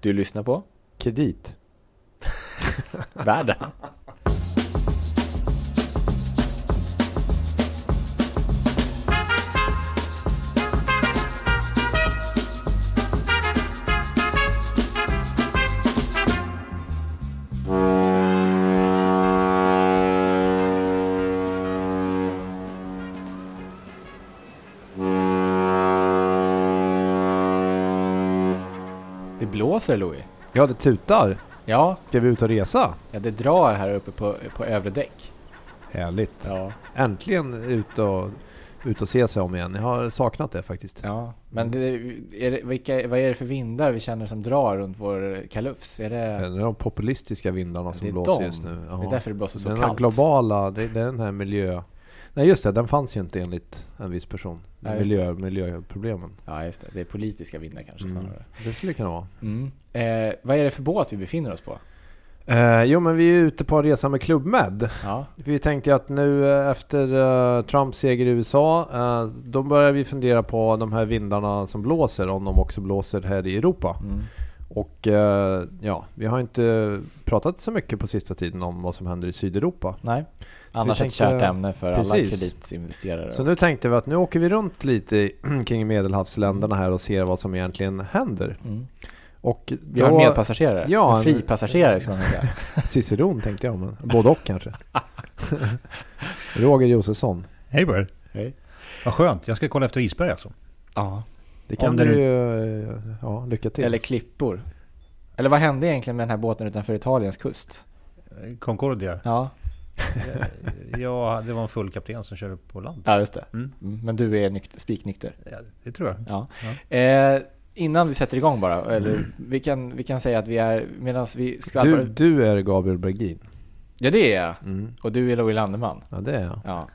Du lyssnar på Kredit. Världen. Blåser Louis. Ja, det tutar. Ja, Ska vi ut och resa? ja, det drar här uppe på, på övre däck. Härligt. Ja. Äntligen ut och, ut och se sig om igen. Jag har saknat det faktiskt. ja. Men det, är det, vilka, vad är det för vindar vi känner som drar runt vår kalufs? Är det, Det är de populistiska vindarna som blåser de. just nu. det är därför det blåser så den kallt? globala, det, det är den här miljö... Nej just det, den fanns ju inte enligt en viss person. Ja, miljö, miljöproblemen. Ja, just det. Det är politiska vindar kanske Mm. snarare. Det skulle det kunna vara. Mm. Eh, vad är det för båt vi befinner oss på? Eh, jo men vi är ute på en resa med Club Med. Ja. Vi tänkte att nu eh, efter eh, Trumps seger i USA, eh, då börjar vi fundera på de här vindarna som blåser, om de också blåser här i Europa. Mm. Och eh, ja, vi har inte pratat så mycket på sista tiden om vad som händer i Sydeuropa. Nej. Annars vi ett kärt tänkte- ämne för alla Precis. kreditinvesterare. Så nu tänkte vi att nu åker vi runt lite kring medelhavsländerna här och ser vad som egentligen händer. Mm. Och Vi har en medpassagerare. Ja, en fripassagerare skulle man säga. Ciceron tänkte jag, men både och kanske. Roger Josefsson. Hej Börje. Hej. Vad skönt. Jag ska kolla efter isberg alltså. Ja. Det kan Om du ju... eh, Ja, lycka till. Eller klippor. Eller vad hände egentligen med den här båten utanför Italiens kust? Concordia. Ja, ja, det var en full kapten som körde på land. ja just det. Mm. Mm. Men du är nykt- spiknykter. Ja, det tror jag. Ja. Eh, innan vi sätter igång bara, eller vi kan, vi kan säga att vi är, medan vi skvalpar... Du, du är Gabriel Bergin. Ja det är jag. Mm. Och du är Louis Landeman. Ja, det är jag. Ja.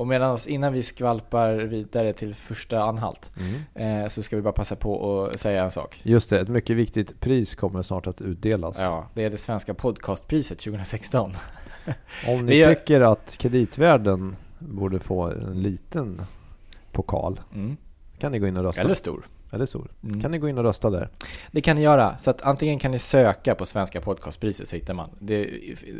Och medan innan vi skvalpar vidare till första anhalt Mm. eh, så ska vi bara passa på att säga en sak. Just det, ett mycket viktigt pris kommer snart att utdelas. Ja, det är det svenska podcastpriset 2016. Om ni gör- tycker att kreditvärden borde få en liten pokal Mm. kan ni gå in och rösta. Eller stor. Eller stor. Mm. Kan ni gå in och rösta där. Det kan ni göra. Så att antingen kan ni söka på svenska podcastpriset så hittar man. Det,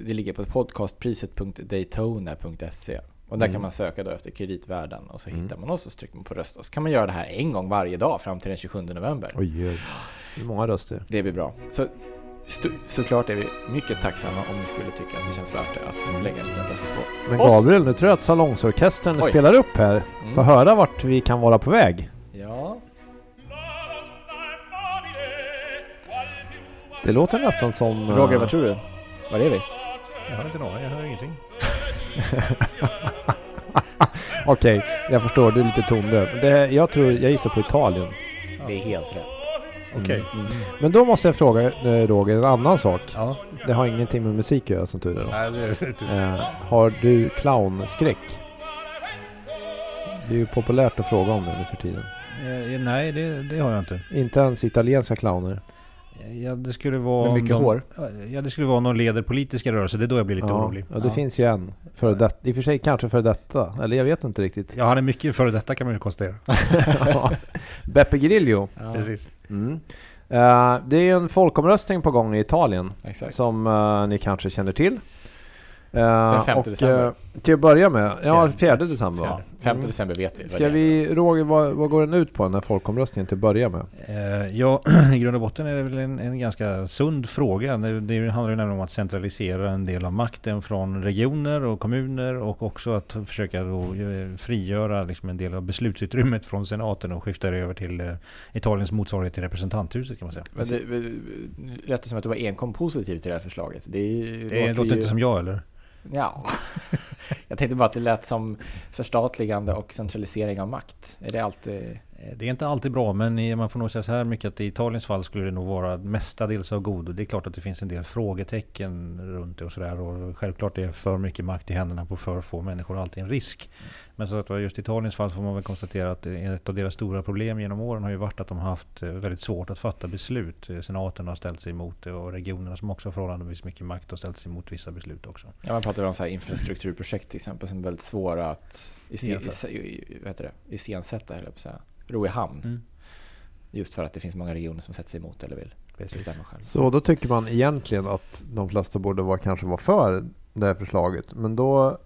det ligger på podcastpriset.daytona.se. Och där Mm. kan man söka då efter kreditvärden och så Mm. hittar man oss och så trycker man på rösta. Så kan man göra det här en gång varje dag fram till den 27 november. Oj, oj. Det är många röster. Det blir bra. Så såklart är vi mycket tacksamma om ni skulle tycka att det känns värt det att lägga en liten röst på Men oss. Gabriel, nu tror jag att salongsorkestern Oj. spelar upp här. Mm. Få höra vart vi kan vara på väg. Ja, Det låter nästan som... eh, Roger vad tror du? Var är vi? Jag har inte en aning. Jag hör ingenting. Okej, jag förstår. Du är lite tondöv. Det, jag tror, jag gissar på Italien. Det är helt rätt. Okej. Mm. Men då måste jag fråga eh, Roger en annan sak. Ja. Det har ingenting med musik att göra som tur är. då. Nej, det, det, Eh, har du clownskräck? Det är ju populärt att fråga om det nu för tiden. Eh, nej, det, det har jag inte. Inte ens italienska clowner. Ja, det skulle vara... Med mycket någon, hår? Ja, det skulle vara någon leder politiska rörelse. Det är då jag blir lite ja, orolig. Ja, det Ja. finns ju en. För det, I och för sig kanske för detta. Eller jag vet inte riktigt. Ja, han är mycket före detta kan man ju konstatera. Ja. Beppe Grillo. Ja, Precis. Mm. Eh, det är en folkomröstning på gång i Italien. exakt. Som eh, ni kanske känner till. Eh, Den 5 och, december. till att börja med, ja Fjärde. 4 december? Fjärde. 5 Mm. december vet vi. vad Ska vi, Roger, vad, vad går den ut på den här folkomröstningen till att börja med? Eh, ja, i grund och botten är det väl en, en ganska sund fråga. Det, det handlar ju nämligen om att centralisera en del av makten från regioner och kommuner och också att försöka då eh, frigöra liksom en del av beslutsutrymmet från senaten och skifta det över till eh, Italiens motsvarighet till representanthuset kan man säga. Men det, det lät som att du var enkom positiv till det här förslaget. Det, Det låter ju- inte som jag eller? Ja. jag tänkte bara att det lät som förstatligande och centralisering av makt. Är det alltid... Eh, Det är inte alltid bra men man får nog säga så här mycket att i Italiens fall skulle det nog vara mestadels av godo. Det är klart att det finns en del frågetecken runt det och sådär. Och självklart är för mycket makt i händerna på för få människor alltid en risk. Men så att just i Italiens fall får man väl konstatera att ett av deras stora problem genom åren har ju varit att de har haft eh, väldigt svårt att fatta beslut. Eh, Senaten har ställt sig emot det och regionerna som också har förhållandevis mycket makt har ställt sig emot vissa beslut också. Ja, man pratar om så här infrastrukturprojekt till exempel som är väldigt svåra att det? iscensätta, höll jag på att säga. Ro i hamn. Mm. Just för att det finns många regioner som sätter sig emot eller vill Precis. bestämma själv. Så då tycker man egentligen att de flesta borde vara, kanske vara för det här förslaget. Men då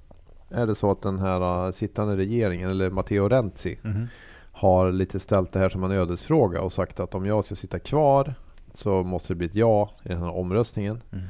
är det så att den här uh, sittande regeringen, eller Matteo Renzi, Mhm. har lite ställt det här som en ödesfråga och sagt att om jag ska sitta kvar så måste det bli ett ja i den här omröstningen. Mm.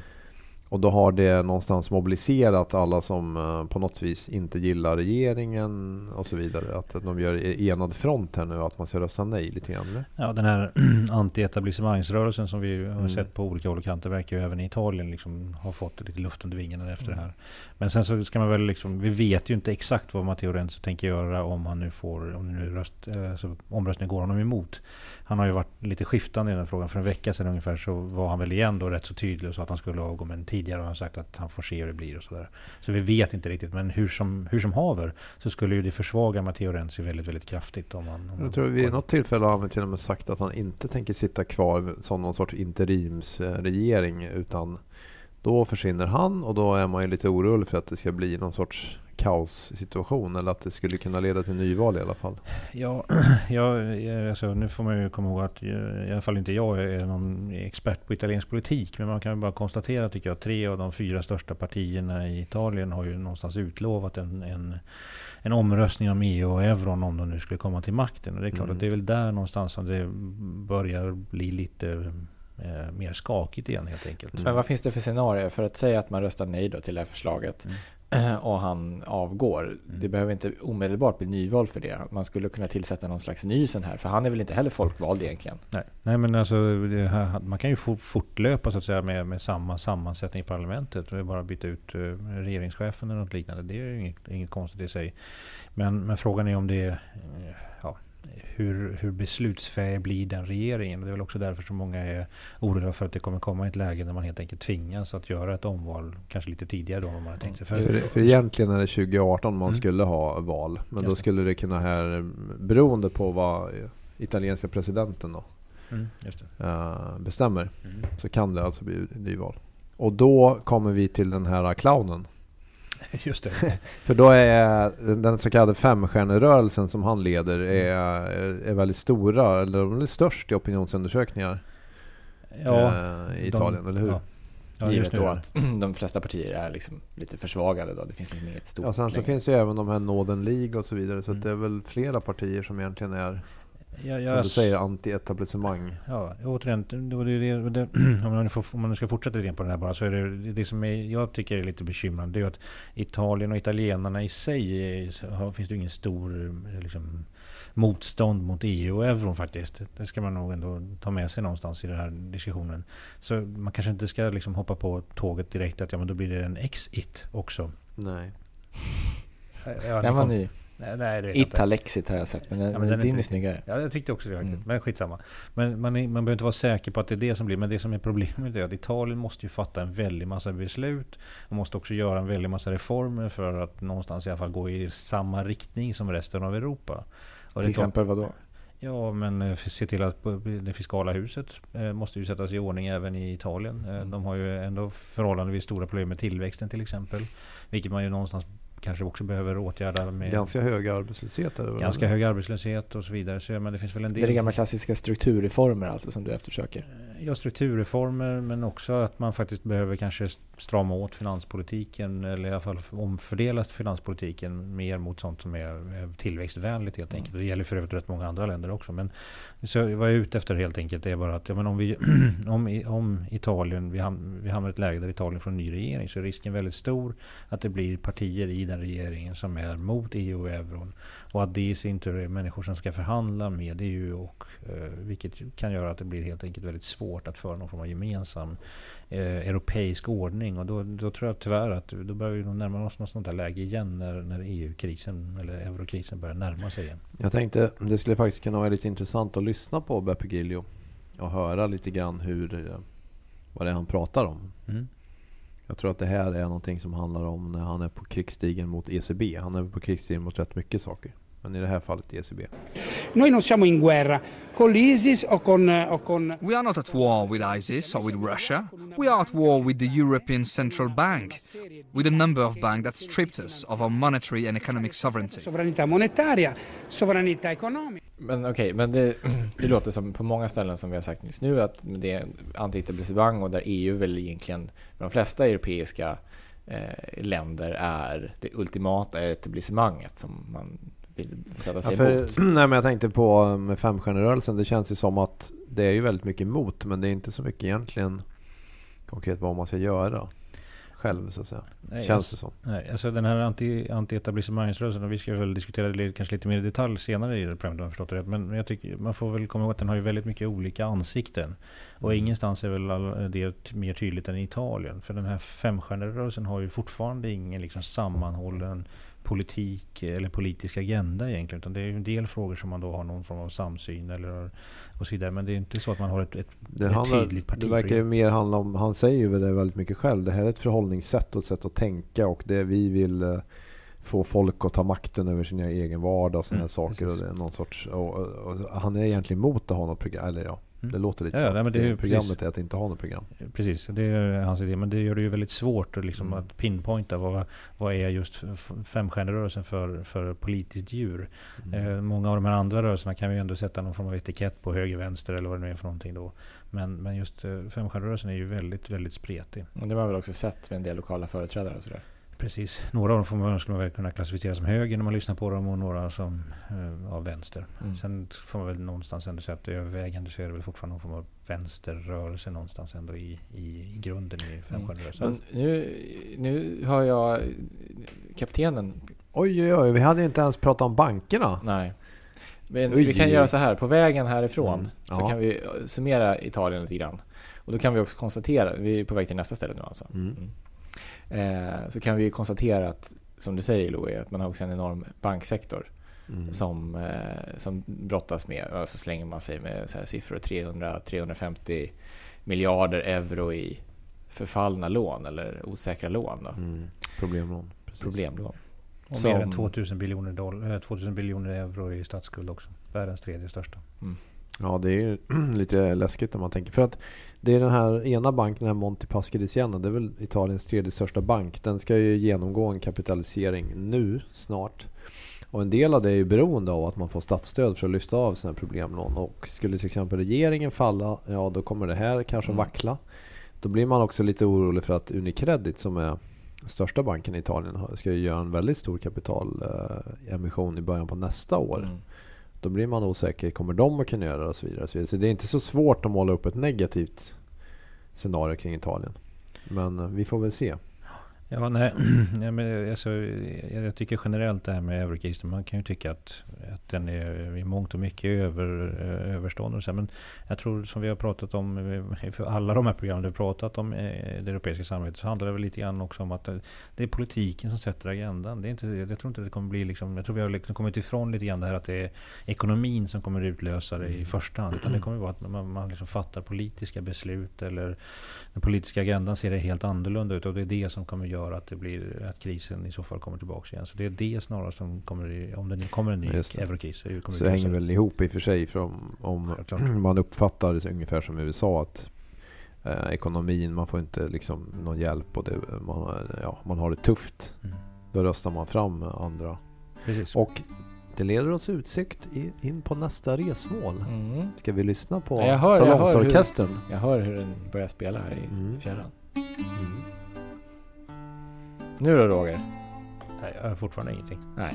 Och då har det någonstans mobiliserat alla som eh, på något vis inte gillar regeringen och så vidare. Att de gör e-, enad front här nu att man ska rösta nej lite grann. eller? Ja, den här anti-etablissemangsrörelsen som vi har Mm. sett på olika håll och kanter verkar ju även i Italien liksom ha fått lite luft under vingarna efter det här. Men sen så ska man väl liksom, vi vet ju inte exakt vad Matteo Renzi tänker göra om han nu får, om nu röst, eh, alltså, omröstningen går honom emot. Han har ju varit lite skiftande i den frågan. För en vecka sedan ungefär så var han väl igen då rätt så tydlig och sa att han skulle avgå. om en tid tidigare har han sagt att han får se hur det blir och sådär. Så vi vet inte riktigt. Men hur som, hur som haver så skulle ju det försvaga Matteo Renzi väldigt, väldigt kraftigt. Om han, om Jag tror vid något tillfälle har han till och med sagt att han inte tänker sitta kvar som någon sorts interimsregering utan då försvinner han och då är man ju lite orolig för att det ska bli någon sorts kaossituation eller att det skulle kunna leda till nyval i alla fall. Ja, ja alltså, nu får man ju komma ihåg att i alla fall inte jag är någon expert på italiensk politik. Men man kan ju bara konstatera tycker jag att tre av de fyra största partierna i Italien har ju någonstans utlovat en, en, en omröstning om EU och euron om de nu skulle komma till makten. Och det är klart Mm. att det är väl där någonstans som det börjar bli lite eh, mer skakigt igen helt enkelt. Men vad finns det för scenarier för att säga att man röstar nej då till det här förslaget Mm. Och han avgår? Det behöver inte omedelbart bli nyval för det. Man skulle kunna tillsätta någon slags ny sån här, för han är väl inte heller folkvald egentligen. Nej, nej men alltså det här, man kan ju fort- fortlöpa så att säga med, med samma sammansättning i parlamentet. Och bara byta ut eh, regeringschefen eller något liknande. Det är ju inget, inget konstigt i sig. Men, men frågan är om det eh, ja, hur, hur beslutsfähig blir den regeringen? Det är väl också därför som många är oroliga för att det kommer komma ett läge där man helt enkelt tvingas att göra ett omval. Kanske lite tidigare då än man har tänkt sig. För, För, för egentligen är det 2018 man Mm. skulle ha val. Men Just då skulle det kunna här, beroende på vad italienska presidenten då, mm, eh, bestämmer, Mm. så kan det alltså bli nyval. Och då kommer vi till den här clownen. Just det. För då är den så kallade femstjärnerörelsen som han leder är, är väldigt stora, eller de är störst i opinionsundersökningar Ja, eh, i Italien, de- eller hur? Ja. Ja, Givet då att de flesta partier är liksom lite försvagade då. Det finns liksom inget stort Ja, sen så längre. finns ju även de här Northern League och så vidare, så Mm. att det är väl flera partier som egentligen är, det. Ja, som jag- du säger, anti-etablissemang. Ja, återigen, det var det, det, det, om, man nu får, om man nu ska fortsätta lite på den här bara, så är det det som är, jag tycker är lite bekymrande, det är att Italien och italienarna i sig, har, finns det ingen stor liksom, motstånd mot EU och euron faktiskt. Det ska man nog ändå ta med sig någonstans i den här diskussionen. Så man kanske inte ska liksom hoppa på tåget direkt att ja, men då blir det en exit också. Nej. Ja, Den var ny. Nej, nej, det vet jag inte. Italexit har jag sett, men, den, Ja, men den är din inte är riktigt- snyggare. Ja, jag tyckte också det faktiskt. Mm. Men skitsamma. Men man, är, man behöver inte vara säker på att det är det som blir. Men det som är problemet är att Italien måste ju fatta en väldig massa beslut. Man måste också göra en väldig massa reformer för att någonstans i alla fall gå i samma riktning som resten av Europa. Och Till är exempel vad då? Ja, men eh, se till att det fiskala huset eh, måste ju sättas i ordning även i Italien. Eh, De har ju ändå förhållandevis stora problem med tillväxten till exempel. Vilket man ju någonstans kanske också behöver åtgärda med Ganska hög arbetslöshet det väl? ganska hög arbetslöshet och så vidare. Så men det finns väl en Det del... är det gamla klassiska strukturreformer alltså som du eftersöker. Ja, strukturreformer men också att man faktiskt behöver kanske strama åt finanspolitiken eller i alla fall omfördela finanspolitiken mer mot sånt som är tillväxtvänligt helt enkelt. Det gäller för övrigt rätt många andra länder också. Men så vad jag är ute efter helt enkelt är bara att ja, men om, vi, om, om Italien, vi, ham, vi hamnar i ett läge där Italien får en ny regering så är risken väldigt stor att det blir partier i den regeringen som är mot EU och euron. Och att det i sin tur är människor som ska förhandla med EU och eh, vilket kan göra att det blir helt enkelt väldigt svårt att föra någon form av gemensam eh, europeisk ordning. Och då, då tror jag tyvärr att då börjar vi nog närma oss något sånt där läge igen när, när EU-krisen eller eurokrisen börjar närma sig igen. Jag tänkte det skulle faktiskt kunna vara lite intressant att lyssna på Beppe Grillo och höra lite grann hur, eh, vad det är han pratar om. Mm. Jag tror att det här är någonting som handlar om när han är på krigsstigen mot ECB. Han är på krigsstigen mot rätt mycket saker. Men i det här fallet ECB. Noi non siamo in guerra con l'ISIS o con, o con We are not at war with ISIS or with Russia. We are at war with the European Central Bank, with a number of banks that stripped us of our monetary and economic sovereignty. sovranità monetaria, sovranità economica. Men okej, men det, det låter som på många ställen som vi har sagt nyss nu att det är anti-etablissemang och där EU väl egentligen de flesta europeiska eh, länder är det ultimata etablissemanget som man vill sätta sig Ja, för, emot. nej, men jag tänkte på med femstjärnerörelsen. Det känns ju som att det är ju väldigt mycket emot. Men det är inte så mycket egentligen konkret vad man ska göra själv så att säga. Nej, Känns det som. Nej, alltså den här anti, anti-etablissemangsrörelsen, och vi ska väl diskutera det kanske lite mer i detalj senare i det programmet om jag förstått det rätt. Men jag tycker man får väl komma ihåg att den har ju väldigt mycket olika ansikten. Och Mm. ingenstans är väl det mer tydligt än i Italien. För den här femstjärnerörelsen har ju fortfarande ingen liksom sammanhållen politik eller politisk agenda egentligen. Utan det är en del frågor som man då har någon form av samsyn eller och så vidare. Men det är inte så att man har ett, ett, Det, ett handlar, tydligt parti. det verkar ju mer handla om, han säger ju det väldigt mycket själv. Det här är ett förhållningssätt och ett sätt att tänka och det vi vill eh, få folk att ta makten över sin egen vardag och sådana Mm, saker. Och det någon sorts, och, och, och, han är egentligen emot att ha något program. Eller ja, Mm. det låter lite Ja, så. ja, nej, men det är ju programmet precis. är att inte ha något program. Precis, det är hans idé. Men det gör det ju väldigt svårt att, liksom Mm. att pinpointa vad, vad är just femstjärnerörelsen för, för politiskt djur. Mm. Eh, många av de här andra rörelserna kan vi ju ändå sätta någon form av etikett på höger, vänster eller vad det nu är för någonting då. Men, men just eh, femstjärnerörelsen är ju väldigt, väldigt spretig. Och det har man väl också sett med en del lokala företrädare och sådär. Precis. Några av dem får man, skulle man väl kunna klassificera som höger när man lyssnar på dem och några som eh, av vänster. Mm. Sen får man väl någonstans ändå säga att övervägande så är det väl fortfarande någon form av vänsterrörelse någonstans ändå i, i, i grunden i femstjärnerörelsen. Men nu, nu har jag kaptenen. Oj, oj, oj. Vi hade inte ens pratat om bankerna. Nej. Men Oj, vi kan göra så här. På vägen härifrån Mm, så ja. kan vi eh, summera Italien lite grann. Och då kan vi också konstatera, vi är på väg till nästa ställe nu alltså. Mm. Eh, så kan vi konstatera att, som du säger Louis, att man har också en enorm banksektor Mm. som, eh, som brottas med, och så slänger man sig med så här siffror 300-350 miljarder euro i förfallna lån eller osäkra lån. Då. Mm. Problemlån. Precis. Problemlån. Och Som- mer än 2000 biljoner, dollar, eh, 2000 biljoner euro i statsskuld också. Världens tredje största. Ja, det är ju lite läskigt när man tänker. För att det är den här ena banken, den här Monte Paschi di Siena, det är väl Italiens tredje största bank. Den ska ju genomgå en kapitalisering nu, snart. Och en del av det är ju beroende av att man får statsstöd för att lyfta av sina problemlån. Och skulle till exempel regeringen falla, ja då kommer det här kanske Mm. vackla. Då blir man också lite orolig för att Unicredit som är största banken i Italien ska ju göra en väldigt stor kapitalemission i början på nästa år. Mm. Då blir man osäker. Kommer de att kunna göra det och så vidare. och Så, vidare. så det är inte så svårt att måla upp ett negativt scenario kring Italien. Men eh, vi får väl se. Ja, nej, ja, men alltså, jag, jag tycker generellt det här med eurokrisen, man kan ju tycka att, att den är i mångt och mycket över, eh, överstående. och så Men jag tror som vi har pratat om eh, för alla de här programmen vi har pratat om eh, det europeiska samarbetet så handlar det väl lite grann också om att det, det är politiken som sätter agendan. Det är inte, jag tror inte det kommer bli liksom, jag tror vi har liksom kommit ifrån lite grann det här att det är ekonomin som kommer utlösa det i första hand. Utan det kommer vara att man, man liksom fattar politiska beslut eller den politiska agendan ser det helt annorlunda ut och det är det som kommer göra att, det blir, att krisen i så fall kommer tillbaka igen. Så det är det snarare som kommer, om det nu kommer en ny eurokris. Så det hänger väl ihop i och för sig. För om, om man uppfattar det ungefär som i USA att eh, ekonomin, man får inte liksom någon hjälp och det, man, har- ja, man har det tufft. Mm. Då röstar man fram andra. Precis. Och det leder oss utsikt in på nästa resmål. Mm. Ska vi lyssna på Ja, jag hör- jag hör hur- Salongsorkestern? Jag hör hur den börjar spela här i Mm. fjärran. Mm. Nu då Roger? Nej, jag har fortfarande ingenting. Nej.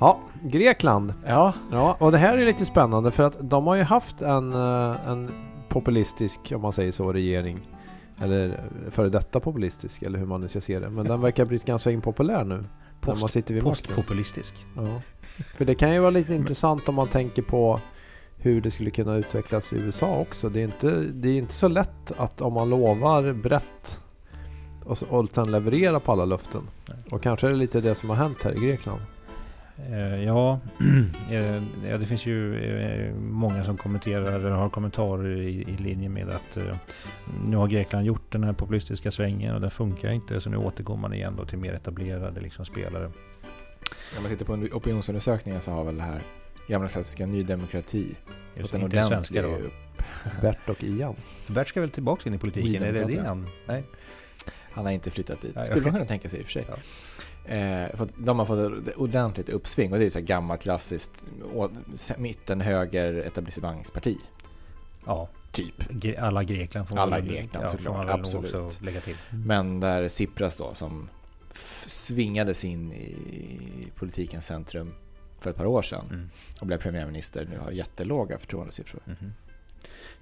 Ja, Grekland. Ja, Ja, och det här är lite spännande för att de har ju haft en, eh, en populistisk, om man säger så, regering. Eller före detta populistisk, eller hur man nu ska se det. Men den verkar ha blivit ganska impopulär nu. när man sitter vid. Postpopulistisk. Ja. För det kan ju vara lite intressant om man tänker på hur det skulle kunna utvecklas i USA också. Det är inte, det är inte så lätt att om man lovar brett och, så, och sen leverera på alla löften. Och kanske är det lite det som har hänt här i Grekland. Eh, ja, eh, ja, det finns ju eh, många som kommenterar eller har kommentarer i, i linje med att nu har Grekland gjort den här populistiska svängen och den funkar inte så nu återgår man igen då till mer etablerade liksom, spelare. om man tittar på opinionsundersökningar så har väl det här gamla klassiska Ny Demokrati Just fått en inte svenska då. upp. Bert och Ian. För Bert ska väl tillbaka in i politiken? Är det det han? Nej. Han har inte flyttat dit. Skulle man kunna tänka sig i och för sig. Eh, för de har fått ett ordentligt uppsving och det är så här gammalt klassiskt å- mitten höger etablissemangsparti. Ja, Typ. Alla Grekland får Alla Grekland, ja, såklart. Absolut. också lägga till. Men där Tsipras då som svingades in i politikens centrum för ett par år sedan Mm. och blev premiärminister nu har jättelåga förtroendesiffror. Mhm.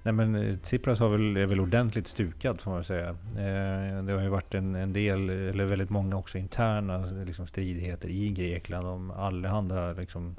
Nej men eh, Tsipras har väl, är väl ordentligt stukad får man säga. Eh, det har ju varit en, en del, eller väldigt många också interna liksom, stridigheter i Grekland om allehanda liksom,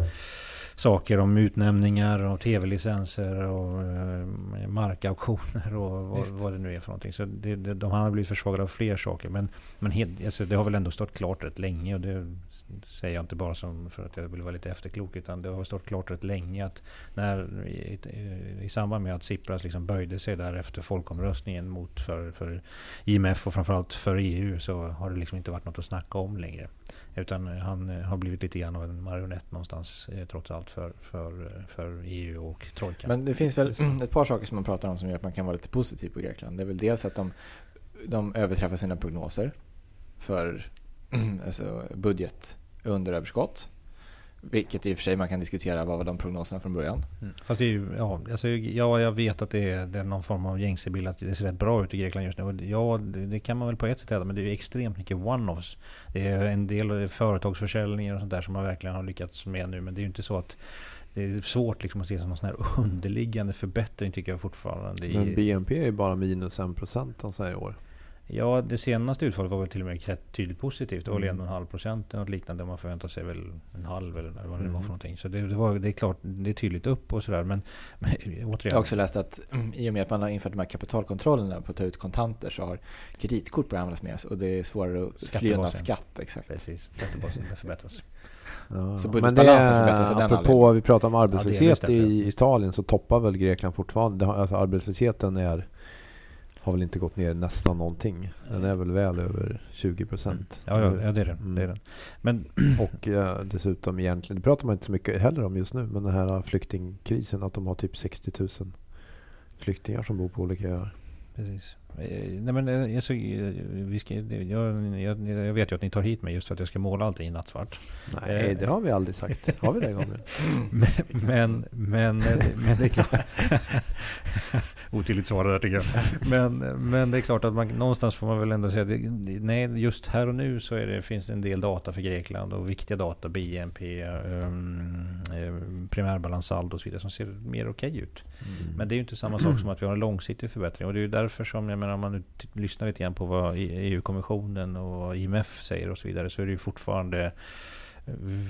saker om utnämningar och tv-licenser och eh, markauktioner och vad, vad det nu är för någonting. Så det, det, de har blivit försvagade av fler saker. Men, men helt, alltså, det har väl ändå stått klart rätt länge och det säger jag inte bara som för att jag vill vara lite efterklok utan det har stått klart rätt länge att när, i, i, i samband med att Tsipras liksom böjde sig där efter folkomröstningen mot för, för IMF och framförallt för EU så har det liksom inte varit något att snacka om längre. Utan han eh, har blivit lite grann av en marionett någonstans eh, trots allt för, för, eh, för EU och trojkan. Men det finns väl ett par saker som man pratar om som gör att man kan vara lite positiv på Grekland. Det är väl dels att de, de överträffar sina prognoser för alltså budgetunderöverskott. Vilket i och för sig man kan diskutera vad var de prognoserna från början. Mm. Fast det är ju, ja, alltså, ja, jag vet att det är, det är någon form av gängse bild att det ser rätt bra ut i Grekland just nu. Och Ja, det, det kan man väl på ett sätt hävda, men det är ju extremt mycket one-offs. Det är en del företagsförsäljningar och sånt där som man verkligen har lyckats med nu. Men det är ju inte så att det är svårt liksom att se som någon sån här underliggande förbättring tycker jag fortfarande. Men BNP är ju bara minus 1% de säger i år. Ja, det senaste utfallet var väl till och med rätt tydligt positivt. Det var väl Mm. 1,5 procent eller något liknande. Man förväntar sig väl en halv eller vad det Mm. var för någonting. Så det, det, var, det är klart, det är tydligt upp och sådär. Men, men Jag återigen. har också läst att mm, i och med att man har infört de här kapitalkontrollerna på att ta ut kontanter så har kreditkort börjat användas mer och det är svårare att fly undan skatt. Exakt. Precis, skattebasen förbättras. Ja. Så Men det budgetbalansen förbättras av är, den apropå vi pratar om Ja, arbetslöshet därför, i just. Italien så toppar väl Grekland fortfarande. Alltså arbetslösheten är, har väl inte gått ner nästan någonting. Den är väl väl över 20 procent. Ja, ja, ja det är den. Mm. Det är den. Men Och eh, dessutom egentligen, det pratar man inte så mycket heller om just nu, men den här flyktingkrisen, att de har typ 60 000 flyktingar som bor på olika öar. precis. Eh, Nej, men, alltså, vi ska, jag, jag, jag vet ju att ni tar hit mig just för att jag ska måla allting i nattsvart. Nej, det har vi aldrig sagt. Har vi det gången? Men, men, men, men det är klart. Otydligt svar där tycker jag. Men, men det är klart att man, någonstans får man väl ändå säga att nej, just här och nu så är det, finns det en del data för Grekland och viktiga data, BNP, um, um, primärbalans, och så vidare som ser mer okej ut. Mm. Men det är ju inte samma sak som att vi har en långsiktig förbättring. Och det är ju därför som, jag menar, om man nu lyssnar lite grann på vad e- EU-kommissionen och IMF säger och så vidare, så är det ju fortfarande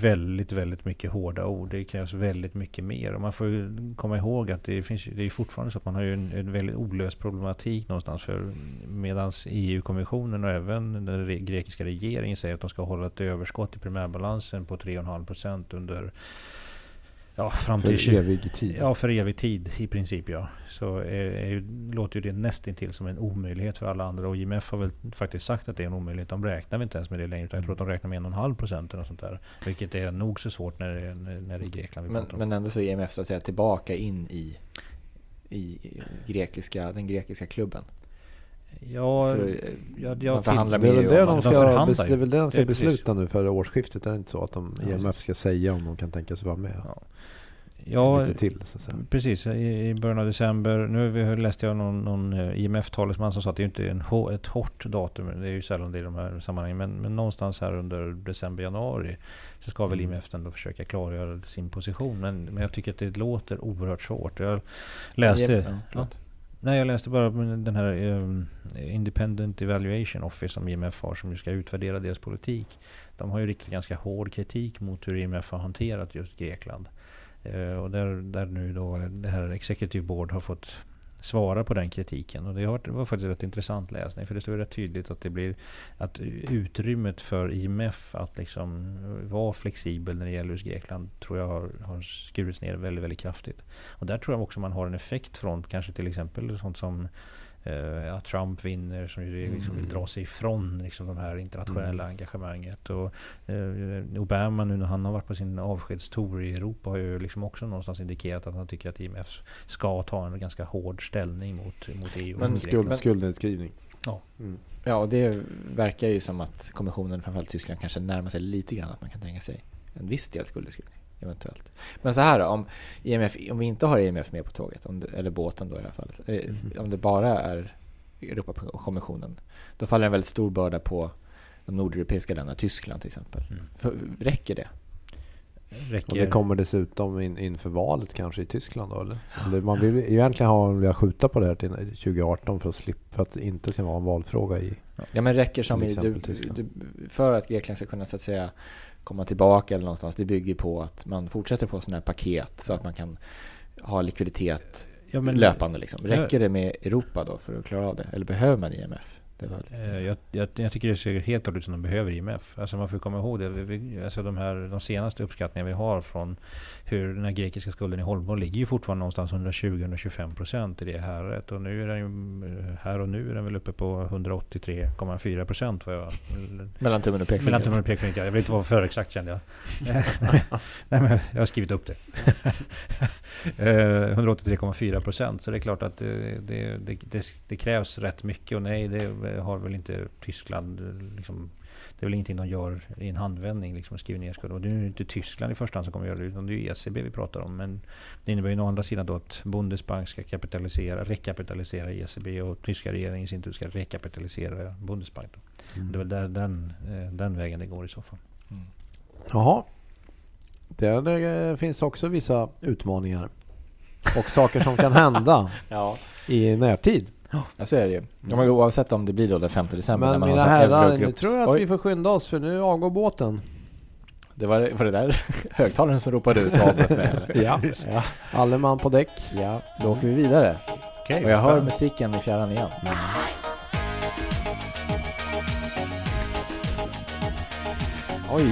väldigt, väldigt mycket hårda ord. Det krävs väldigt mycket mer. Och man får ju komma ihåg att det, finns, det är fortfarande så att man har ju en, en väldigt olöst problematik någonstans. För medan EU-kommissionen och även den grekiska regeringen säger att de ska hålla ett överskott i primärbalansen på 3,5 procent under Ja, fram till För 20 evig tid. Ja, för evig tid i princip ja. Så är, är, ju- låter ju det nästintill som en omöjlighet för alla andra. Och IMF har väl faktiskt sagt att det är en omöjlighet. De räknar väl inte ens med det längre. Utan jag tror att de räknar med 1,5 procent eller något sånt där. Vilket är nog så svårt när det är, när det är Grekland Men, men ändå så är IMF så att säga tillbaka in i, i grekiska, den grekiska klubben. Ja, För, eh, ja, ja, man förhandlar Det är med väl EU det de ska, ju. det är väl det de ska Det är besluta nu för årsskiftet. Är det inte så att de, Ja, IMF precis. ska säga om de kan tänka sig vara med? Ja. ja, Lite till så att säga. Precis, i, i början av december. Nu läste jag någon, någon eh, IMF-talesman som sa att det är inte är en, ett hårt datum. Det är ju sällan det i de här sammanhangen. Men, men någonstans här under december, januari så ska väl Mm. IMF ändå försöka klargöra sin position. Men, men jag tycker att det låter oerhört svårt. Jag läste... Ja. Nej, jag läste bara den här um, Independent Evaluation Office som IMF har som ju ska utvärdera deras politik. De har ju riktat ganska hård kritik mot hur IMF har hanterat just Grekland. Uh, och där, där nu då det här Executive Board har fått svarar på den kritiken. Och det, var faktiskt rätt intressant läsning. För det står rätt tydligt att det blir att utrymmet för IMF att liksom vara flexibel när det gäller just Grekland tror jag har, har skurits ner väldigt, väldigt kraftigt. Och där tror jag också man har en effekt från kanske till exempel sånt som eh, att Trump vinner som ju liksom vill Mm. dra sig ifrån liksom de här internationella Mm. engagemanget. Och, eh, Obama nu när han har varit på sin avskedstour i Europa har ju liksom också någonstans indikerat att han tycker att IMF ska ta en ganska hård ställning mot, mot EU. Men. Skuld, skuldnedskrivning. Ja. Mm. Ja, och det verkar ju som att kommissionen, framförallt Tyskland, kanske närmar sig lite grann att man kan tänka sig en viss del skuldavskrivning eventuellt. Men så här då, om, IMF, om vi inte har IMF med på tåget, om det, eller båten då i det här fallet, Mhm. om det bara är Europakommissionen, då faller en väldigt stor börda på de nordeuropeiska länderna, Tyskland till exempel. Mm. Räcker det? Och Räcker, det kommer dessutom in, inför valet kanske i Tyskland då eller? eller man vill egentligen ha, vilja skjuta på det här till 2018 för att, slippa, för att det inte ska vara en valfråga i... Ja men räcker som i, du, du, för att Grekland ska kunna så att säga komma tillbaka eller någonstans, det bygger på att man fortsätter få sådana här paket så att man kan ha likviditet ja, men, löpande liksom. Räcker det med Europa då för att klara av det? Eller behöver man IMF? Eh, Jag, jag, jag tycker det ser helt klart ut som de behöver IMF. Alltså man får komma ihåg det. Vi- vi- Alltså de, här, de senaste uppskattningarna vi har från hur den här grekiska skulden i hållbar ligger ju fortfarande någonstans 120-125 procent i det häret. Och nu är den ju, eh, här och nu är den väl uppe på 183,4 procent. Mellan tummen och Mellan pekfingret. tummen och pekfingret. ja. Jag vill inte vara för exakt kände jag. Nej, men jag har skrivit upp det. Eh, 183,4 procent. Så det är klart att det, det, det, det, det krävs rätt mycket. Och nej, det har väl inte Tyskland. eh, Liksom, det är väl ingenting de gör i en handvändning. Liksom, skriver ner skulden. Och det är ju inte Tyskland i första hand som kommer göra det. Utan det är ju ECB vi pratar om. Men det innebär ju å andra sidan då att Bundesbank ska kapitalisera, rekapitalisera ECB. Och tyska regeringen i sin tur ska rekapitalisera Bundesbank. Då. Det är väl där, den, eh, den vägen det går i så fall. Jaha. Där eh, finns också vissa utmaningar. Och saker som kan hända Ja. i närtid. Ja, så är det ju. Ja, men oavsett om det blir då den 5 december Men när man mina har herrar, nu tror jag att Oj, vi får skynda oss för nu avgår båten. det var, var det där högtalaren som ropade ut mig eller? Ja. ja. Alle man på däck. Ja, då åker vi vidare. Okej, Och jag hör spännande. musiken i fjärran igen. Oj.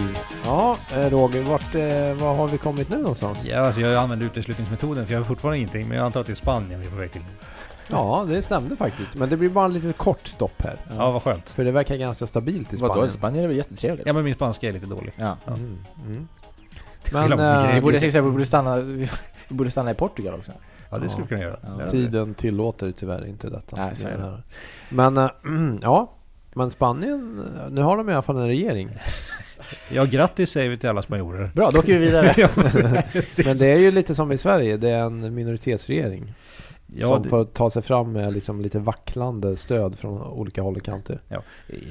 Ja, eh, Roger, vart, eh, var har vi kommit nu någonstans? Ja, alltså jag använder uteslutningsmetoden för jag har fortfarande ingenting. Men jag antar att det är Spanien vi är på väg till. Ja, det stämde faktiskt. Men det blir bara en lite kort stopp här. Ja, vad skönt. För det verkar ganska stabilt i Vadå? Spanien. Spanien är väl jättetrevligt? Ja, men min spanska är lite dålig. Ja. Ja. Mm. Mm. Men, min Vi borde, vi borde stanna, vi borde stanna i Portugal också. Ja, det skulle vi kunna göra. Ja. Ja. Tiden tillåter tyvärr inte detta. Nej, så är det. Men äh, ja, men Spanien, eh, nu har de i alla fall en regering. Ja, grattis säger vi till alla spanjorer. Bra, då åker vi vidare. Men det är ju lite som i Sverige, det är en minoritetsregering. Ja, som det, får ta sig fram med liksom lite vacklande stöd från olika håll och kanter.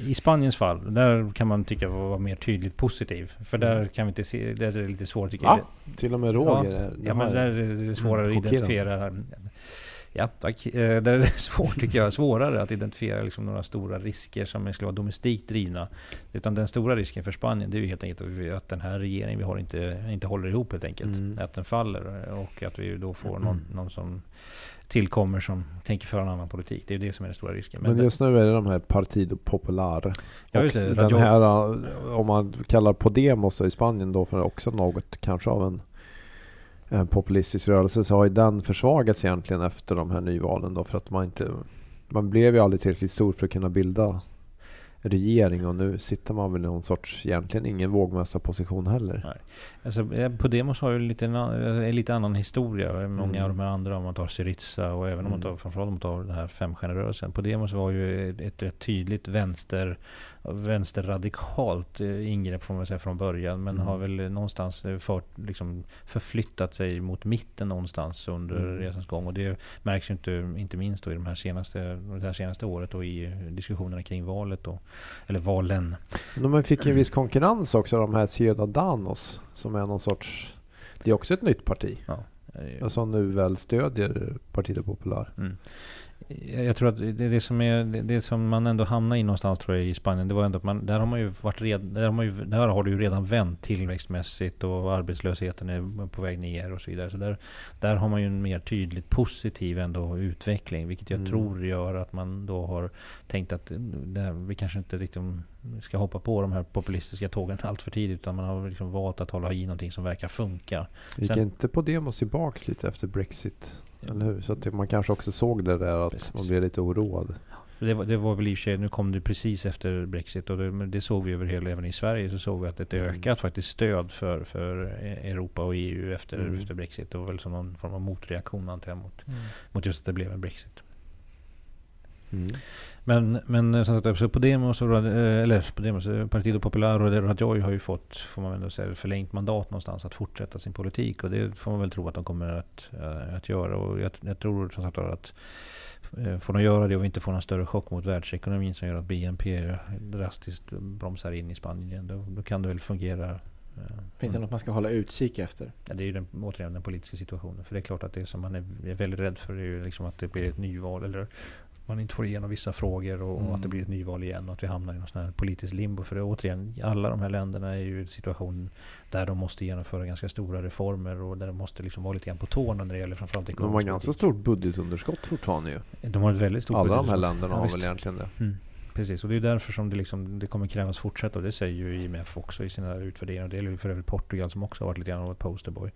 I Spaniens fall, där kan man tycka vara mer tydligt positiv. För där Mm. kan vi inte se, där är det lite svårt tycker Va? jag. Till och med Roger. är- Ja, men där är det svårare Mm, att identifiera. Ja, tack. Eh, Där är det svårt, tycker jag, svårare att identifiera liksom några stora risker som skulle vara domestikt drivna. Utan den stora risken för Spanien, det är ju helt enkelt att den här regeringen vi har inte, inte håller ihop helt enkelt. Mm. Att den faller och att vi då får Mm. någon, någon som tillkommer som tänker föra en annan politik. Det är ju det som är den stora risken. Men just nu är det de här Partido Popular. Ja, just det. den här, äh, om man kallar Podemos i Spanien då för också något kanske av en, en populistisk rörelse så har ju den försvagats egentligen efter de här nyvalen då för att man inte man blev ju aldrig tillräckligt stor för att kunna bilda regering och nu sitter man väl i någon sorts, egentligen ingen vågmästarposition heller. Alltså, eh, Podemos har ju lite, en eh, lite annan historia. Många Mm. av de här andra, om man tar Syriza och även om man Mm. tar, framförallt om man tar den här femstjärnerörelsen. Podemos var ju ett, ett rätt tydligt vänster, vänsterradikalt eh, ingrepp får man säga från början. Men Mm. har väl någonstans eh, fört, liksom förflyttat sig mot mitten någonstans under Mm. resans gång. Och det märks ju inte, inte minst i de här senaste, det här senaste året och i diskussionerna kring valet. Då, eller valen. Man fick ju en viss konkurrens också de här Ciudadanos som är någon sorts, det är också ett nytt parti. Eh, Och som nu väl stödjer Partido Popular. Mm. Jag tror att det, det, som är, det, det som man ändå hamnar i någonstans tror jag i Spanien, det var ändå att man, där har man ju varit red, där, har man ju, där har det ju redan vänt tillväxtmässigt och arbetslösheten är på väg ner och så vidare. Så där, där har man ju en mer tydligt positiv ändå utveckling, vilket jag Mm. tror gör att man då har tänkt att här, vi kanske inte riktigt ska hoppa på de här populistiska tågen allt för tidigt, utan man har liksom valt att hålla i någonting som verkar funka. Gick Sen- inte Podemos tillbaks lite efter Brexit? Eller hur? Så att man kanske också såg det där att Precis. man blev lite oroad. Det var, det var väl i och för sig, nu kom det precis efter Brexit och det, men det såg vi över hela, även i Sverige så såg vi att ett Mm. ökat faktiskt stöd för, för Europa och EU efter, Mm. efter Brexit. Det var väl som någon form av motreaktion antar jag mot, mot just att det blev en Brexit. Mm. Men, men som sagt, Podemos, och, eh, eller Podemos, eh, Partido Popular och Rajoy har ju fått, får man väl säga, förlängt mandat någonstans att fortsätta sin politik. Och det får man väl tro att de kommer att, att göra. Och jag, jag tror som sagt att får de göra det och inte får någon större chock mot världsekonomin som gör att BNP drastiskt bromsar in i Spanien. Då, då kan det väl fungera Finns det något man ska hålla utkik efter? Ja, det är ju den, återigen den politiska situationen. För det är klart att det som man är, är väldigt rädd för är ju liksom att det blir ett nyval eller man inte får igenom vissa frågor och, mm. att det blir ett nyval igen och att vi hamnar i någon sån här politisk limbo. För det, återigen, alla de här länderna är ju i en situation där de måste genomföra ganska stora reformer och där de måste liksom vara lite grann på tårna när det gäller framförallt ekonomisk De har ganska stort budgetunderskott fortfarande ju. De har ett väldigt stort Alla de här länderna ja, har väl egentligen det. Mm. Precis, och det är därför som det, liksom, det kommer krävas fortsätta. Och det säger ju IMF också i sina utvärderingar. Det gäller ju för övrigt Portugal som också har varit lite grann av ett posterboy.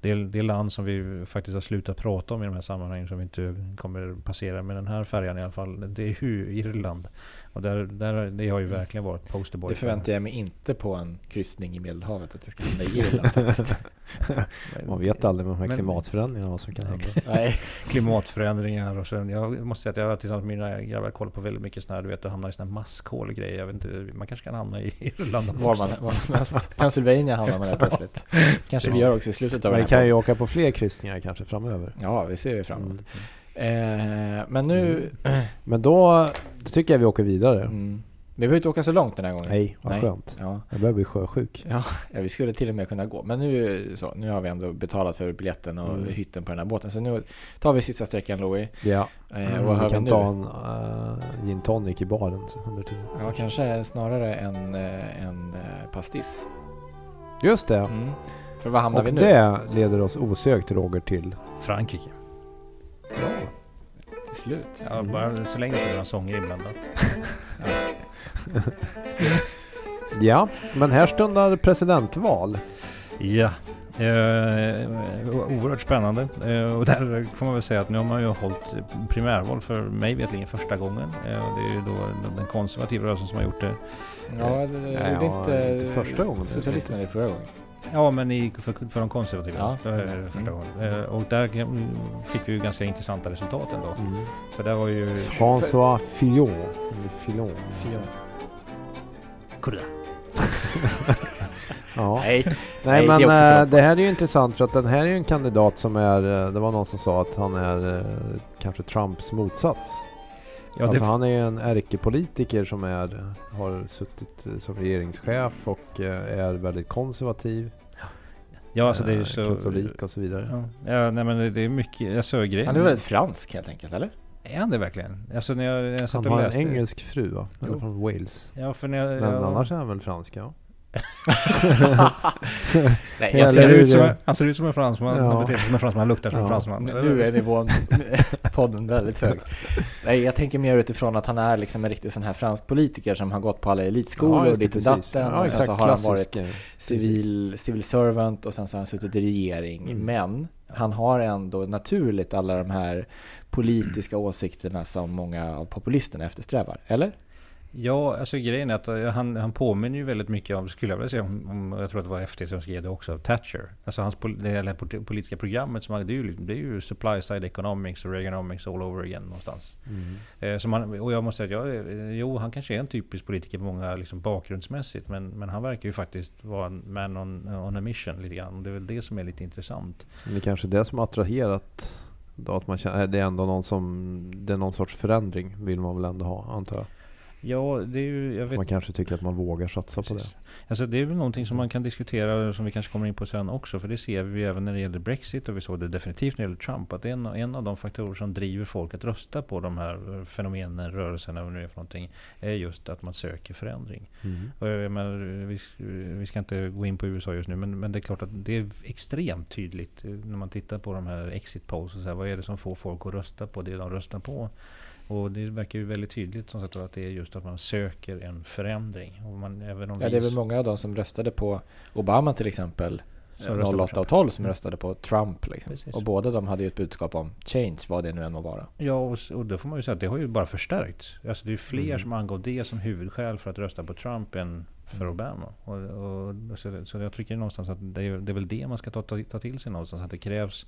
Det är det land som vi faktiskt har slutat prata om i de här sammanhangen som vi inte kommer passera med den här färjan i alla fall. Det är ju Irland. Och där, där, det har ju verkligen varit posterboy. Det förväntar jag mig inte på en kryssning i Medelhavet att det ska hända i Irland faktiskt. Man vet aldrig med de här men, klimatförändringarna vad som kan hända. Nej. Klimatförändringar och sen, jag måste säga att jag tillsammans med mina grabbar kollat på väldigt mycket sådana här, du vet, att hamna i sådana här maskhål grejer. Jag vet inte, man kanske kan hamna i Irland. Var man, var som helst. Pennsylvania hamnar man där plötsligt. Kanske vi gör också i slutet av Men vi kan ju åka på fler kryssningar kanske framöver. Ja, vi ser ju framåt. Mm. Eh, men nu... Mm. Men då, då tycker jag vi åker vidare. Mm. Vi behöver inte åka så långt den här gången. Nej, vad Nej. skönt. Ja. Jag börjar bli sjösjuk. Ja, ja, vi skulle till och med kunna gå. Men nu, så, nu har vi ändå betalat för biljetten och mm. hytten på den här båten. Så nu tar vi sista sträckan Louis. Ja, eh, mm, vi kan vi ta en uh, gin tonic i baren under tiden. Ja, kanske snarare en, uh, en uh, pastis. Just det. Mm. För vad hamnar och vi nu? det leder oss osökt Roger till Frankrike. Bra. Till slut. Ja, bara så länge det inte är några sånger inblandat. ja. ja, men här stundar presidentval. Ja, Eh, oerhört spännande. Eh, och där får man väl säga att nu har man ju hållit primärval för mig vetligen första gången. Eh, och det är ju då den konservativa rörelsen som har gjort det. Ja, det, det, det är inte, inte första gången. Socialisterna är förra gången. Ja, men i, för, för de konservativa. Ja. Det är det första gången. Mm. Och där fick vi ju ganska intressanta resultat ändå. Mm. För där var ju... François Fillon. Eller Fillon. Fillon. ja. Nej, Nej, men det, äh, det här är ju intressant för att den här är ju en kandidat som är, eh, det var någon som sa att han är kanske Trumps motsats. Ja, alltså han är ju en ärkepolitiker som är, har suttit som regeringschef och är väldigt konservativ. Ja, alltså det är ju så... Katolik och så vidare. Ja, ja nej men det är mycket, alltså grejen... Han är väldigt fransk helt enkelt, eller? Är han det verkligen? Alltså när jag, jag satt han har en engelsk fru va? Är från Wales. Ja, för när jag, Men jag... annars är han väl fransk ja. Nej, jag ser ut som, han ser ut som en fransman, ja. han beter sig som en fransman, han luktar som ja. en fransman. Nu är nivån podden väldigt hög. Nej, jag tänker mer utifrån att han är liksom en riktig sån här fransk politiker som har gått på alla elitskolor, ja, ditt och datten. Ja, och sen så har han varit civil, civil servant och sen så har han suttit i regering. Mm. Men han har ändå naturligt alla de här politiska åsikterna som många av populisterna eftersträvar, eller? Ja, alltså grejen är att eh, han, han påminner ju väldigt mycket om, skulle jag vilja säga, om, om jag tror att det var FT som skrev det också, Thatcher. Alltså hans det här politiska programmet, som han, det, är ju, det är ju supply side economics och Reaganomics all over again någonstans. Mm. Eh, som han, och jag måste säga att jag, eh, jo, han kanske är en typisk politiker på många liksom, bakgrundsmässigt, men, men han verkar ju faktiskt vara en man on, on a mission lite grann. Det är väl det som är lite intressant. Det är kanske det som attraherat då att man känner, det är ändå någon som, det är någon sorts förändring vill man väl ändå ha antar jag. Ja, det är ju... Vet, man kanske tycker att man vågar satsa Precis. på det. Alltså det är väl någonting som man kan diskutera som vi kanske kommer in på sen också. För det ser vi även när det gäller Brexit och vi såg det definitivt när det gäller Trump. Att det är en, en av de faktorer som driver folk att rösta på de här fenomenen, rörelserna, det är för någonting. Är just att man söker förändring. Mm. Och jag menar, vi, vi ska inte gå in på USA just nu. Men, men det är klart att det är extremt tydligt när man tittar på de här exit polls. Och så här, vad är det som får folk att rösta på det de röstar på? Och det verkar ju väldigt tydligt som sagt, att det är just att man söker en förändring. Och man, även om ja, det är väl många av de som röstade på Obama till exempel som röstade på 08 och 12 som röstade på Trump. Liksom. Och båda de hade ju ett budskap om change, vad det nu än må vara. Ja, och, och då får man ju säga att det har ju bara förstärkts. Alltså det är fler Mm. som angav det som huvudskäl för att rösta på Trump än för Mm. Obama. Och, och, så, så jag tycker någonstans att det är, det är väl det man ska ta, ta, ta till sig någonstans. Att det krävs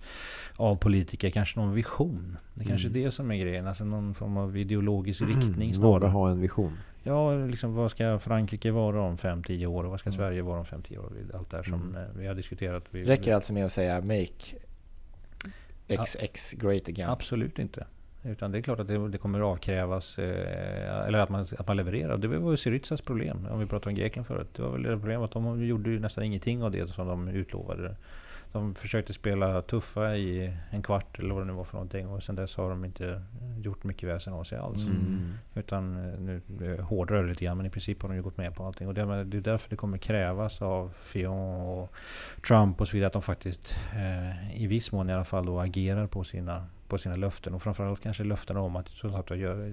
av politiker kanske någon vision. Det är kanske Mm. är det som är grejen. Alltså någon form av ideologisk riktning Våga snarare. ha en vision. Ja, liksom vad ska Frankrike vara om 5-10 år och vad ska Mm. Sverige vara om 5-10 år? Allt det här som Mm. eh, vi har diskuterat. Vi, Räcker alltså med att säga make XX great again? Absolut inte. Utan det är klart att det, det kommer avkrävas, eh, eller att man, att man levererar. Det var ju Syrizas problem, om vi pratade om Grekland förut. Det var väl det problemet att de gjorde ju nästan ingenting av det som de utlovade. De försökte spela tuffa i en kvart eller vad det nu var för någonting och sen dess har de inte gjort mycket väsen av sig alls. Mm. Utan eh, nu eh, hårdrar lite grann men i princip har de ju gått med på allting. Och det, är- det är därför det kommer krävas av Fion och Trump och så vidare att de faktiskt eh, i viss mån i alla fall då agerar på sina, på sina löften. Och framförallt kanske löften om att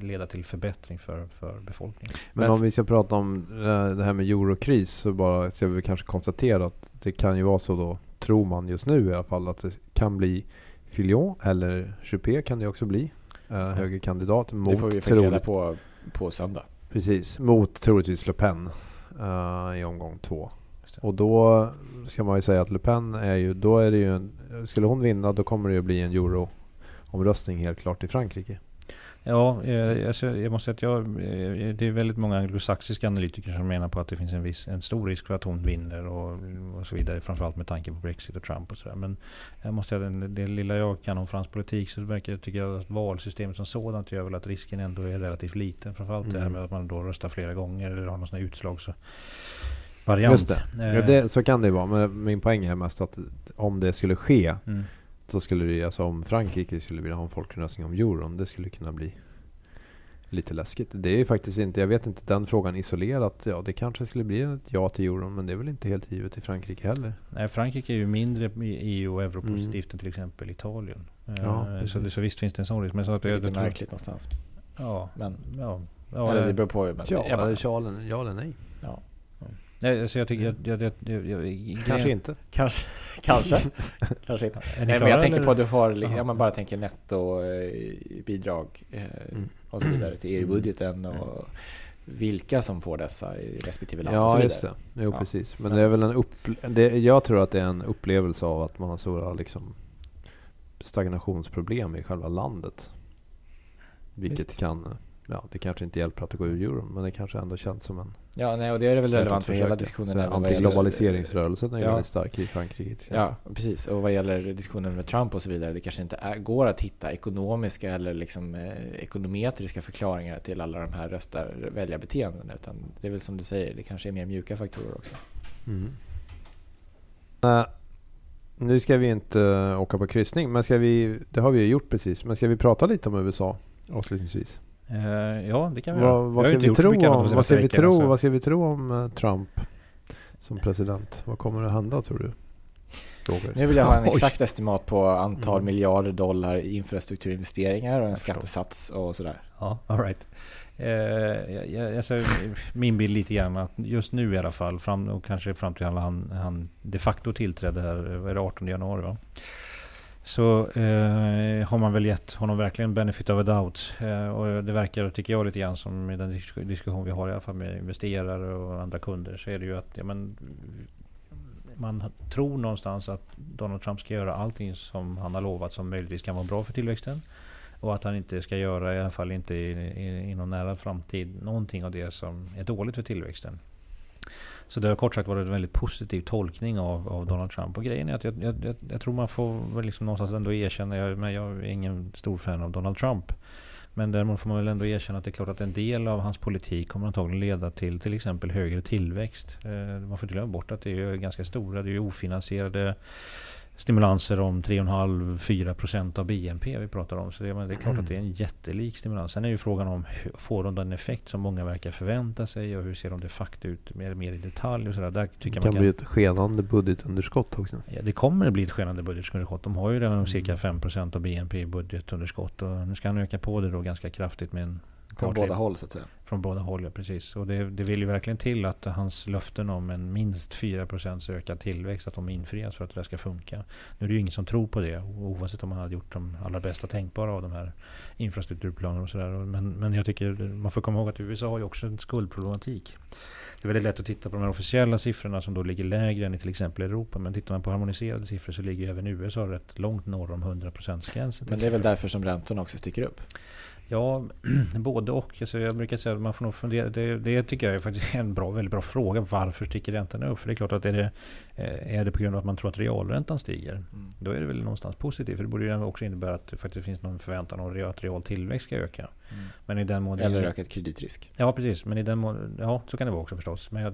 leda till förbättring för, för befolkningen. Men Men- om vi ska prata om eh, det här med eurokris så bara ska vi kanske konstatera att det kan ju vara så då, tror man just nu i alla fall, att det kan bli Fillon eller Juppé kan det också bli. Eh, högerkandidat mot Det får vi faktiskt reda på på söndag. Precis, mot troligtvis Le Pen eh, i omgång två. Och då ska man ju säga att Le Pen är ju, då är det ju en, skulle hon vinna då kommer det ju bli en euro-omröstning helt klart i Frankrike. Ja, eh, alltså, jag måste säga att jag, eh, det är väldigt många anglosaxiska analytiker som menar på att det finns en, viss, en stor risk för att hon vinner och, och så vidare. Framförallt med tanke på Brexit och Trump och sådär. Men jag måste säga att det, lilla jag kan om fransk politik så verkar, jag att valsystemet som sådant gör väl att risken ändå är relativt liten. Framförallt det här Mm. med att man då röstar flera gånger eller har någon sån här utslags variant. Just det. Ja, Eh, det, så kan det vara. Men min poäng är mest att om det skulle ske Mm. Så skulle det alltså om Frankrike skulle vilja ha en folkomröstning om euron. Det skulle kunna bli lite läskigt. Det är ju faktiskt inte, jag vet inte den frågan isolerat. Ja, det kanske skulle bli ett ja till euron. Men det är väl inte helt givet i Frankrike heller. Nej, Frankrike är ju mindre i EU och europositivt Mm. än till exempel Italien. Eh, Ja, så, precis. det, så visst finns det en sån risk. Men så att Det är lite märkligt någonstans. Ja, Men, ja. ja eller det- beror på. Men, Ja, jag bara, eller ja, eller, ja eller nej. Nej, alltså jag tycker... Jag, jag, jag, jag, jag, Kanske inte. kanske. kanske. kanske inte. Är ni Nej, men jag tänker eller? på att du har, ja, man bara tänker netto eh, bidrag eh, Mm. och så vidare till EU-budgeten och vilka som får dessa i respektive land och så Ja, vidare. just det. Jo, Ja. precis. Men det är väl en det, Jag tror att det är en upplevelse av att man har stora liksom, stagnationsproblem i själva landet. Vilket Visst. kan... Ja, det kanske inte hjälper att det går ur euron, men det kanske ändå känns som en... Ja, nej, och det är väl relevant för hela diskussionen. Antiglobaliseringsrörelsen är ju Ja. väldigt stark i Frankrike. Ja, precis. Och vad gäller diskussionen med Trump och så vidare, det kanske inte är, går att hitta ekonomiska eller liksom, eh, ekonometriska förklaringar till alla de här röstar väljarbeteendena. Utan det är väl som du säger, det kanske är mer mjuka faktorer också. Mm. Eh, nu ska vi inte eh, åka på kryssning, men ska vi, det har vi ju gjort precis. Men ska vi prata lite om USA avslutningsvis? Eh, ja, det kan vi Vad, göra. vad, ska inte vi tro om, vad, ska vi veckorna, tro, så- vad ska vi tro om eh, Trump som president? Vad kommer att hända tror du? Roger? Nu vill jag ha en Oj. exakt estimat på antal Mm. miljarder dollar i infrastrukturinvesteringar och en skattesats och sådär. Ja, all right. Eh, jag, jag, alltså, min bild lite grann att just nu i alla fall, fram, och kanske fram till han, han de facto tillträdde här, vad är det, 18 januari va? Så eh, har man väl gett honom verkligen benefit of a doubt. Eh, och det verkar, tycker jag, lite grann som i den disk- diskussion vi har i alla fall med investerare och andra kunder. Så är det ju att ja, men, man tror någonstans att Donald Trump ska göra allting som han har lovat som möjligtvis kan vara bra för tillväxten. Och att han inte ska göra, i alla fall inte i, i, i någon nära framtid, någonting av det som är dåligt för tillväxten. Så det har kort sagt varit en väldigt positiv tolkning av, av Donald Trump. Och grejen är att jag, jag, jag, jag tror man får väl liksom någonstans ändå erkänna, jag, men jag är ingen stor fan av Donald Trump. Men däremot får man väl ändå erkänna att det är klart att en del av hans politik kommer antagligen leda till till exempel högre tillväxt. Eh, man får inte glömma bort att det är ganska stora, det är ju ofinansierade stimulanser om 3,5-4 procent av BNP vi pratar om. Så det, det är klart att det är en jättelik stimulans. Sen är ju frågan om får de den effekt som många verkar förvänta sig och hur ser de de facto ut mer, mer i detalj och sådär. Där tycker Det kan man kan, bli ett skenande budgetunderskott också. Ja, det kommer att bli ett skenande budgetunderskott. De har ju redan Mm. cirka 5% av BNP i budgetunderskott. Och nu ska han öka på det då ganska kraftigt med en Från båda håll så att säga. Från båda håll, ja, precis. Och det, det vill ju verkligen till att hans löften om en minst 4% ökad tillväxt, att de infrias för att det ska funka. Nu är det ju ingen som tror på det, oavsett om man hade gjort de allra bästa tänkbara av de här infrastrukturplanerna och sådär. Men, men jag tycker man får komma ihåg att USA har ju också en skuldproblematik. Det är väldigt lätt att titta på de här officiella siffrorna som då ligger lägre än i till exempel Europa. Men tittar man på harmoniserade siffror så ligger även USA rätt långt norr om 100%-gränsen. Men det är väl därför som räntorna också sticker upp? Ja, både och. Alltså jag brukar säga att man får nog fundera. Det, det tycker jag är faktiskt en bra, väldigt bra fråga. Varför sticker räntorna upp? För det är klart att är det, eh, är det på grund av att man tror att realräntan stiger. Mm. Då är det väl någonstans positivt. För det borde ju också innebära att det faktiskt finns någon förväntan om att real tillväxt ska öka. Mm. Men i den mån Eller ökad kreditrisk. Ja, precis. Men i den mån, ja, så kan det vara också förstås. Men jag,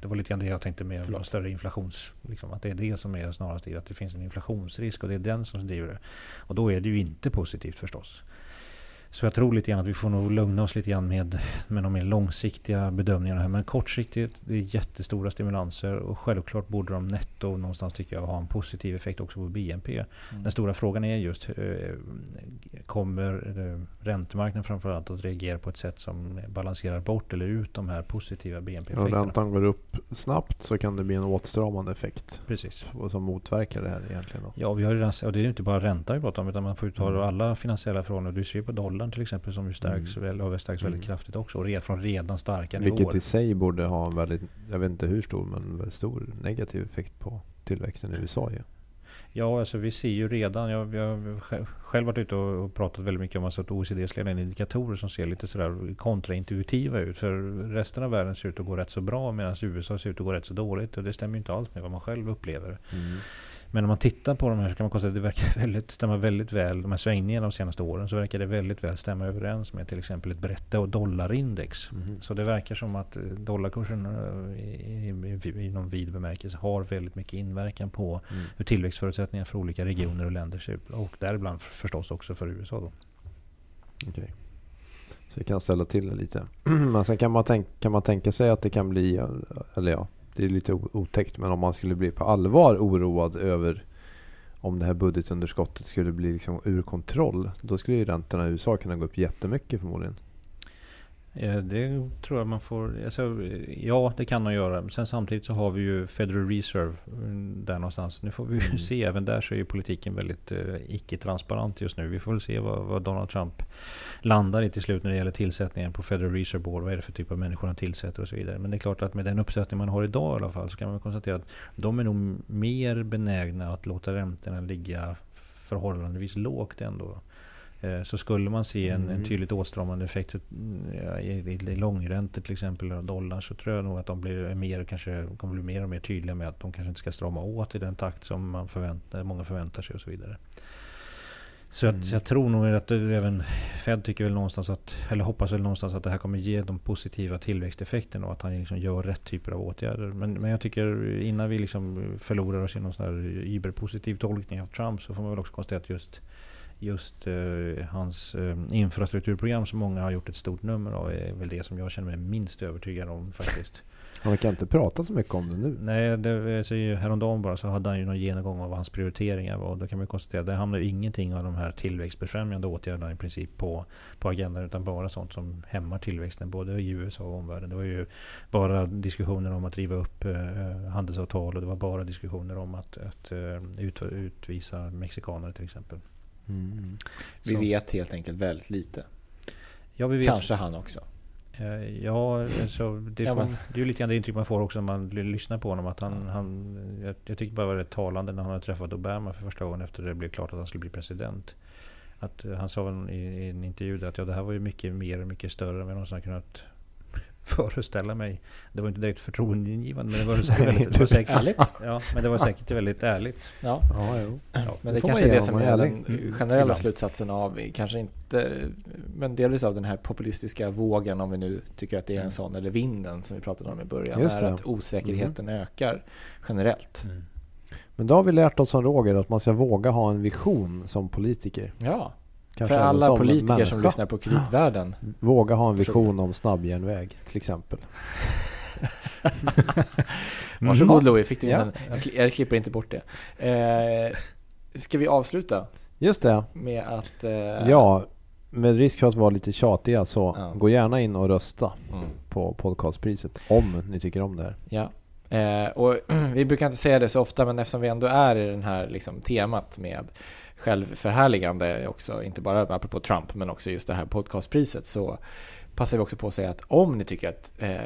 det var lite grann det jag tänkte med Förlåt. större inflations... Liksom, att det är det som är snarast i att det finns en inflationsrisk och det är den som driver det. Och då är det ju inte positivt förstås. Så jag tror lite grann att vi får nog lugna oss lite grann med, med de mer långsiktiga bedömningarna här. Men kortsiktigt, det är jättestora stimulanser och självklart borde de netto någonstans tycker jag ha en positiv effekt också på BNP. Mm. Den stora frågan är just, eh, kommer eh, räntemarknaden framförallt att reagera på ett sätt som balanserar bort eller ut de här positiva BNP-effekterna? Om räntan går upp snabbt så kan det bli en åtstramande effekt. Precis. Och som motverkar det här egentligen. Då. Ja, vi har redan, och det är ju inte bara ränta vi pratar om utan man får ju ta mm. alla finansiella förhållanden. Du ser på dollar dollarn till exempel som ju stärks, mm. väl, stärks väldigt mm. kraftigt också. Och från redan starka Vilket nivåer. i sig borde ha en väldigt, jag vet inte hur stor, men väldigt stor negativ effekt på tillväxten i USA ju. Ja, alltså vi ser ju redan, jag, har själv varit ute och pratat väldigt mycket om att OECDs ledande indikatorer som ser lite sådär kontraintuitiva ut. För resten av världen ser ut att gå rätt så bra medan USA ser ut att gå rätt så dåligt. Och det stämmer ju inte alls med vad man själv upplever. Mm. Men om man tittar på de här så kan man konstatera att det verkar väldigt, stämma väldigt väl, de här svängningarna de senaste åren, så verkar det väldigt väl stämma överens med till exempel ett brett dollarindex. Mm. Så det verkar som att eh, dollarkursen eh, i, i, i någon vid bemärkelse har väldigt mycket inverkan på mm. hur tillväxtförutsättningar för olika regioner och länder ser ut. Och däribland förstås också för USA. Då. Okay. Så det kan ställa till det lite. Men sen kan man, tänka, kan man tänka sig att det kan bli, eller ja, det är lite otäckt, men om man skulle bli på allvar oroad över om det här budgetunderskottet skulle bli liksom ur kontroll, då skulle ju räntorna i USA kunna gå upp jättemycket förmodligen. Det tror jag man får... Alltså, ja, det kan de göra. Sen samtidigt så har vi ju Federal Reserve mm, där någonstans. Nu får vi mm. se. Även där så är politiken väldigt eh, icke-transparent just nu. Vi får väl se vad, vad, Donald Trump landar i till slut när det gäller tillsättningen på Federal Reserve Board. Vad är det för typ av människor han tillsätter och så vidare. Men det är klart att med den uppsättning man har idag i alla fall så kan man konstatera att de är nog mer benägna att låta räntorna ligga förhållandevis lågt ändå. Eh, så skulle man se en, mm. en tydligt åtstramande effekt ja, i, i långräntor till exempel, och dollar, så tror jag nog att de blir mer, kanske, kommer bli mer och mer tydliga med att de kanske inte ska strama åt i den takt som man förväntar, många förväntar sig och så vidare. Så mm. jag, jag, tror nog att även Fed tycker väl någonstans att, eller hoppas väl någonstans att det här kommer ge de positiva tillväxteffekterna och att han liksom gör rätt typer av åtgärder. Men, men jag tycker innan vi liksom förlorar oss i någon sån här überpositiv tolkning av Trump så får man väl också konstatera att just just eh, hans eh, infrastrukturprogram som många har gjort ett stort nummer av är väl det som jag känner mig minst övertygad om faktiskt. Han kan inte prata så mycket om det nu. Nej, det, alltså, häromdagen bara så hade han ju någon genomgång av vad hans prioriteringar var. Och då kan man konstatera att det hamnar ingenting av de här tillväxtbefrämjande åtgärderna i princip på, på agendan. Utan bara sånt som hämmar tillväxten både i USA och omvärlden. Det var ju bara diskussioner om att riva upp eh, handelsavtal och det var bara diskussioner om att, att uh, ut, utvisa mexikaner till exempel. Mm. Vi så. vet helt enkelt väldigt lite. Ja, vi. Kanske han också. Eh, ja, alltså, det, får, det är ju lite grann det intryck man får också när man lyssnar på honom. Att han, han, jag, jag tycker bara det var rätt talande när han hade träffat Obama för första gången efter det blev klart att han skulle bli president. Att eh, han sa i, i en intervju att ja, det här var ju mycket mer och mycket större än vad jag någonsin kunnat föreställa mig. Det var inte direkt förtroendeingivande men det var säkert väldigt, det var säkert, ärligt. Ja, men det var säkert väldigt ärligt. Ja, ja, jo. ja men det, det kanske är det som är den generella Ibland. slutsatsen av, kanske inte, men delvis av den här populistiska vågen om vi nu tycker att det är en mm. sån, eller vinden som vi pratade om i början, Just är att osäkerheten mm. ökar generellt. Mm. Men då har vi lärt oss som Roger att man ska våga ha en vision som politiker. Ja. Kanske För alla politiker människa. som lyssnar på kreditvärlden. Våga ha en vision om snabbjärnväg till exempel. Varsågod Louis, fick du ja. en, jag klipper inte bort det. Eh, ska vi avsluta? Just det. Med att... Eh, ja, med risk för att vara lite tjatiga så Ja. gå gärna in och rösta Mm. på podcastpriset om ni tycker om det här. Ja. Eh, och vi brukar inte säga det så ofta, men eftersom vi ändå är i den här liksom, temat med självförhärligande också, inte bara apropå Trump, men också just det här podcastpriset, så passar vi också på att säga att om ni tycker att eh,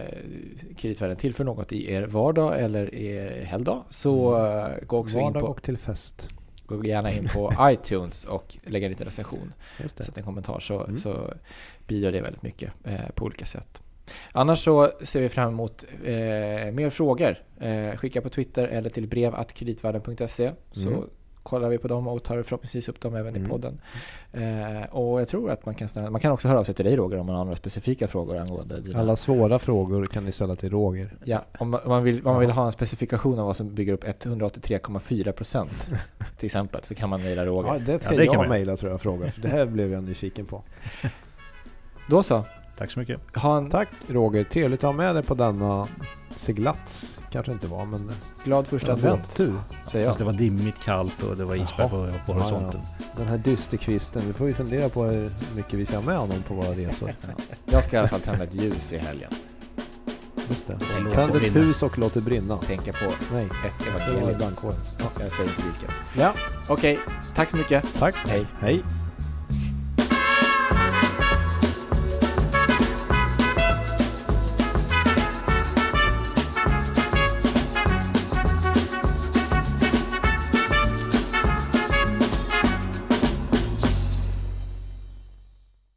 kreditvärden tillför något i er vardag eller er helgdag, så eh, gå också in Vardag på, och till fest. gå gärna in på iTunes och lägga en liten recension. Sätt en kommentar så, Mm. så bidrar det väldigt mycket eh, på olika sätt. Annars så ser vi fram emot eh, mer frågor. Eh, skicka på Twitter eller till brev.kreditvärden.se så Mm. Kollar vi på dem och tar förhoppningsvis upp dem även i Mm. podden. Eh, och jag tror att man kan, ställa, man kan också höra av sig till dig Roger om man har några specifika frågor angående dina... Alla svåra frågor kan ni ställa till Roger. Ja, om man, om man, vill, om man vill ha en specifikation av vad som bygger upp 183,4% till exempel så kan man mejla Roger. Ja, det ska Ja, det jag mejla tror jag och fråga. För det här blev jag nyfiken på. Då så, Tack så mycket. ha en Tack Roger, trevligt att ha med dig på denna seglats. Kanske inte var men glad första Ja, advent båttur. säger jag. Fast det var dimmigt, kallt och det var isberg på, på horisonten. Den här dysterkvisten, vi får ju fundera på hur mycket vi ska ha med honom på våra resor. Jag ska i alla fall tända ett ljus i helgen. Just det. Tänd ett brinna. hus och låt det brinna. Tänka på Nej, ett det var evangelium. Ja. Jag säger inte vilket. ja, Okej, tack så mycket. tack. Hej. Hej.